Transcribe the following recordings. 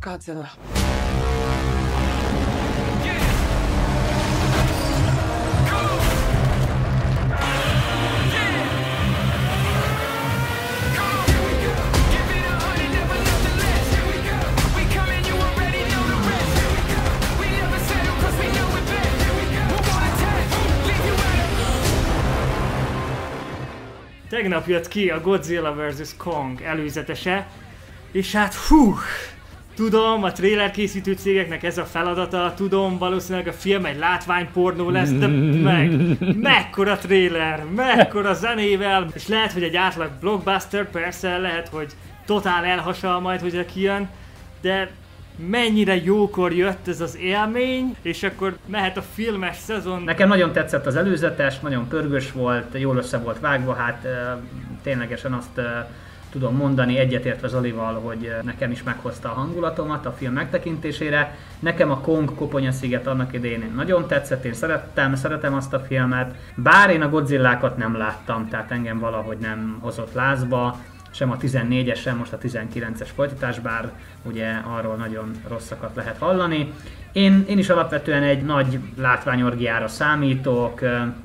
Godzilla. Tegnap jött ki a Godzilla vs. Kong előzetese, és hát hú, tudom, a trailer készítő cégeknek ez a feladata, tudom, valószínűleg a film egy látványpornó lesz, de meg, mekkora trailer, mekkora zenével, és lehet, hogy egy átlag blockbuster, persze lehet, hogy totál elhasal majd, hogy kijön, de mennyire jókor jött ez az élmény, és akkor mehet a filmes szezon. Nekem nagyon tetszett az előzetes, nagyon pörgős volt, jól össze volt vágva, hát ténylegesen azt tudom mondani egyetértve Zolival, hogy nekem is meghozta a hangulatomat a film megtekintésére. Nekem a Kong Koponya sziget annak idején nagyon tetszett, én szerettem, szeretem azt a filmet, bár én a Godzillákat nem láttam, tehát engem valahogy nem hozott lázba, sem a 14-es, sem most a 19-es folytatás, bár ugye arról nagyon rosszakat lehet hallani. Én, én is alapvetően egy nagy látványorgiára számítok,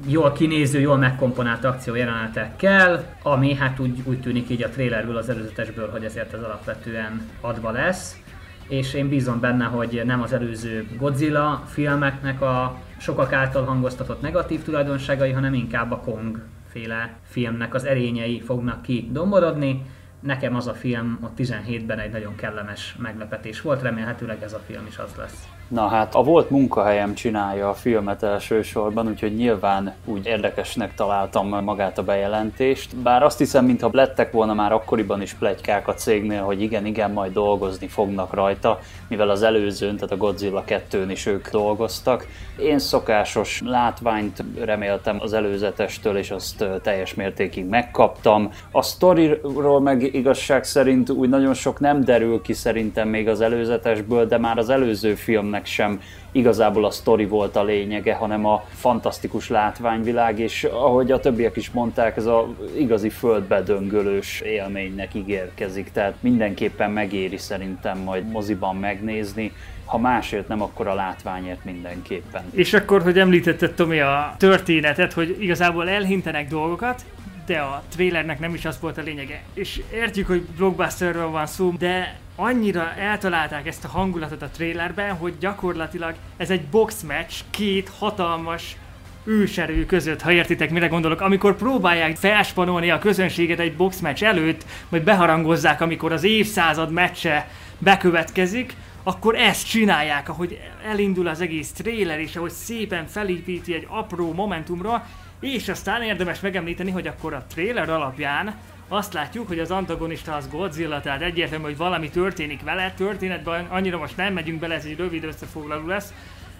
jól kinéző, jól megkomponált akció jelenetekkel, ami hát úgy, úgy tűnik így a trailerből, az előzetesből, hogy ezért ez alapvetően adva lesz és én bízom benne, hogy nem az előző Godzilla filmeknek a sokak által hangoztatott negatív tulajdonságai, hanem inkább a Kong féle filmnek az erényei fognak ki domborodni. Nekem az a film ott 17-ben egy nagyon kellemes meglepetés volt, remélhetőleg ez a film is az lesz. Na hát a volt munkahelyem csinálja a filmet elsősorban, úgyhogy nyilván úgy érdekesnek találtam magát a bejelentést. Bár azt hiszem, mintha lettek volna már akkoriban is plegykák a cégnél, hogy igen, igen, majd dolgozni fognak rajta, mivel az előzőn, tehát a Godzilla 2-n is ők dolgoztak. Én szokásos látványt reméltem az előzetestől, és azt teljes mértékig megkaptam. A sztoriról meg igazság szerint úgy nagyon sok nem derül ki szerintem még az előzetesből, de már az előző film filmnek sem igazából a sztori volt a lényege, hanem a fantasztikus látványvilág, és ahogy a többiek is mondták, ez a igazi földbedöngölős élménynek ígérkezik, tehát mindenképpen megéri szerintem majd moziban megnézni, ha másért nem, akkor a látványért mindenképpen. És akkor, hogy említetted Tomi a történetet, hogy igazából elhintenek dolgokat, de a trailernek nem is az volt a lényege. És értjük, hogy blockbusterről van szó, de annyira eltalálták ezt a hangulatot a trailerben, hogy gyakorlatilag ez egy box match két hatalmas őserő között, ha értitek, mire gondolok, amikor próbálják felspanolni a közönséget egy box match előtt, majd beharangozzák, amikor az évszázad meccse bekövetkezik, akkor ezt csinálják, ahogy elindul az egész trailer, és ahogy szépen felépíti egy apró momentumra, és aztán érdemes megemlíteni, hogy akkor a trailer alapján azt látjuk, hogy az antagonista az Godzilla, tehát egyértelmű, hogy valami történik vele, történetben annyira most nem megyünk bele, ez egy rövid összefoglaló lesz,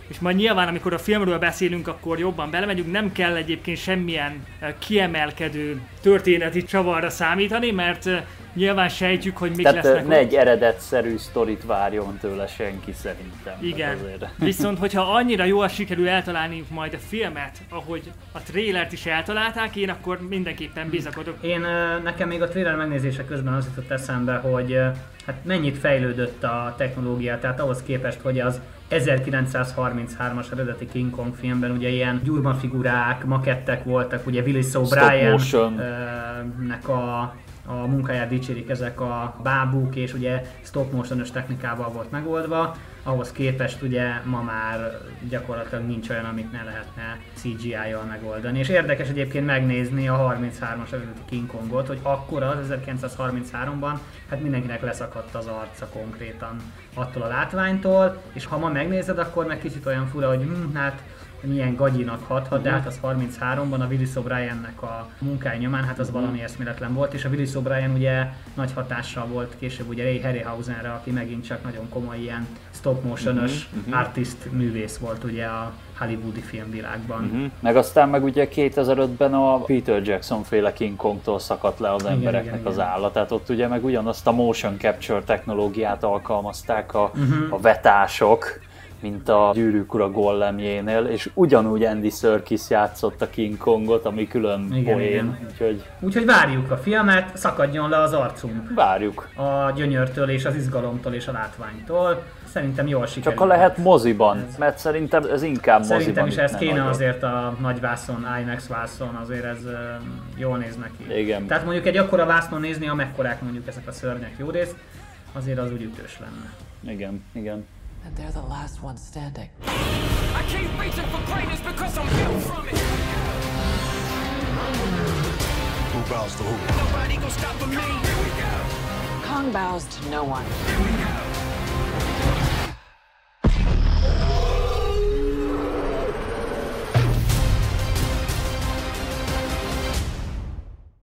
és majd nyilván, amikor a filmről beszélünk, akkor jobban belemegyünk, nem kell egyébként semmilyen eh, kiemelkedő történeti csavarra számítani, mert eh, nyilván sejtjük, hogy mik Tehát lesznek. ne egy eredetszerű sztorit várjon tőle senki szerintem. Igen. Viszont, hogyha annyira jól sikerül eltalálni majd a filmet, ahogy a trailert is eltalálták, én akkor mindenképpen bizakodok. Én nekem még a trailer megnézése közben az jutott eszembe, hogy hát mennyit fejlődött a technológia, tehát ahhoz képest, hogy az 1933-as eredeti King Kong filmben ugye ilyen gyurmafigurák, makettek voltak, ugye Willis O'Brien-nek a a munkáját dicsérik ezek a bábuk, és ugye stop motion technikával volt megoldva, ahhoz képest ugye ma már gyakorlatilag nincs olyan, amit ne lehetne CGI-jal megoldani. És érdekes egyébként megnézni a 33-as eredeti King Kongot, hogy akkor az 1933-ban hát mindenkinek leszakadt az arca konkrétan attól a látványtól, és ha ma megnézed, akkor meg kicsit olyan fura, hogy hm, hát milyen gagyinak hathat, de hát az 33-ban a Willis O'Briennek a munkája nyomán, hát az valami eszméletlen volt, és a Willis O'Brien ugye nagy hatással volt később ugye Ray Harryhausenre, aki megint csak nagyon komoly ilyen stop motionos uh-huh, artist művész volt ugye a hollywoodi filmvilágban. Uh-huh. Meg aztán meg ugye 2005-ben a Peter Jackson féle King Kongtól szakadt le az igen, embereknek igen, az álla, tehát ott ugye meg ugyanazt a motion capture technológiát alkalmazták a, uh-huh. a vetások, mint a Gyűrűk Ura gollemjénél, és ugyanúgy Andy Serkis játszott a King Kongot, ami külön Igen, poén, igen. úgyhogy Úgyhogy várjuk a filmet, szakadjon le az arcunk várjuk. a gyönyörtől és az izgalomtól és a látványtól. Szerintem jól sikerült. Csak ha lehet moziban, mert szerintem ez inkább Szerintem moziban is ez kéne nagyot. azért a nagy vászon, IMAX vászon, azért ez ö, jól néz neki. Igen. Tehát mondjuk egy akkora vásznon nézni, amekkorák mondjuk ezek a szörnyek jó rész, azért az úgy ütős lenne. Igen, igen. And they're the last ones standing. I keep reaching for greatness because I'm built from it. Who bows to who? Nobody gon' stop for me. Kong bows to no one.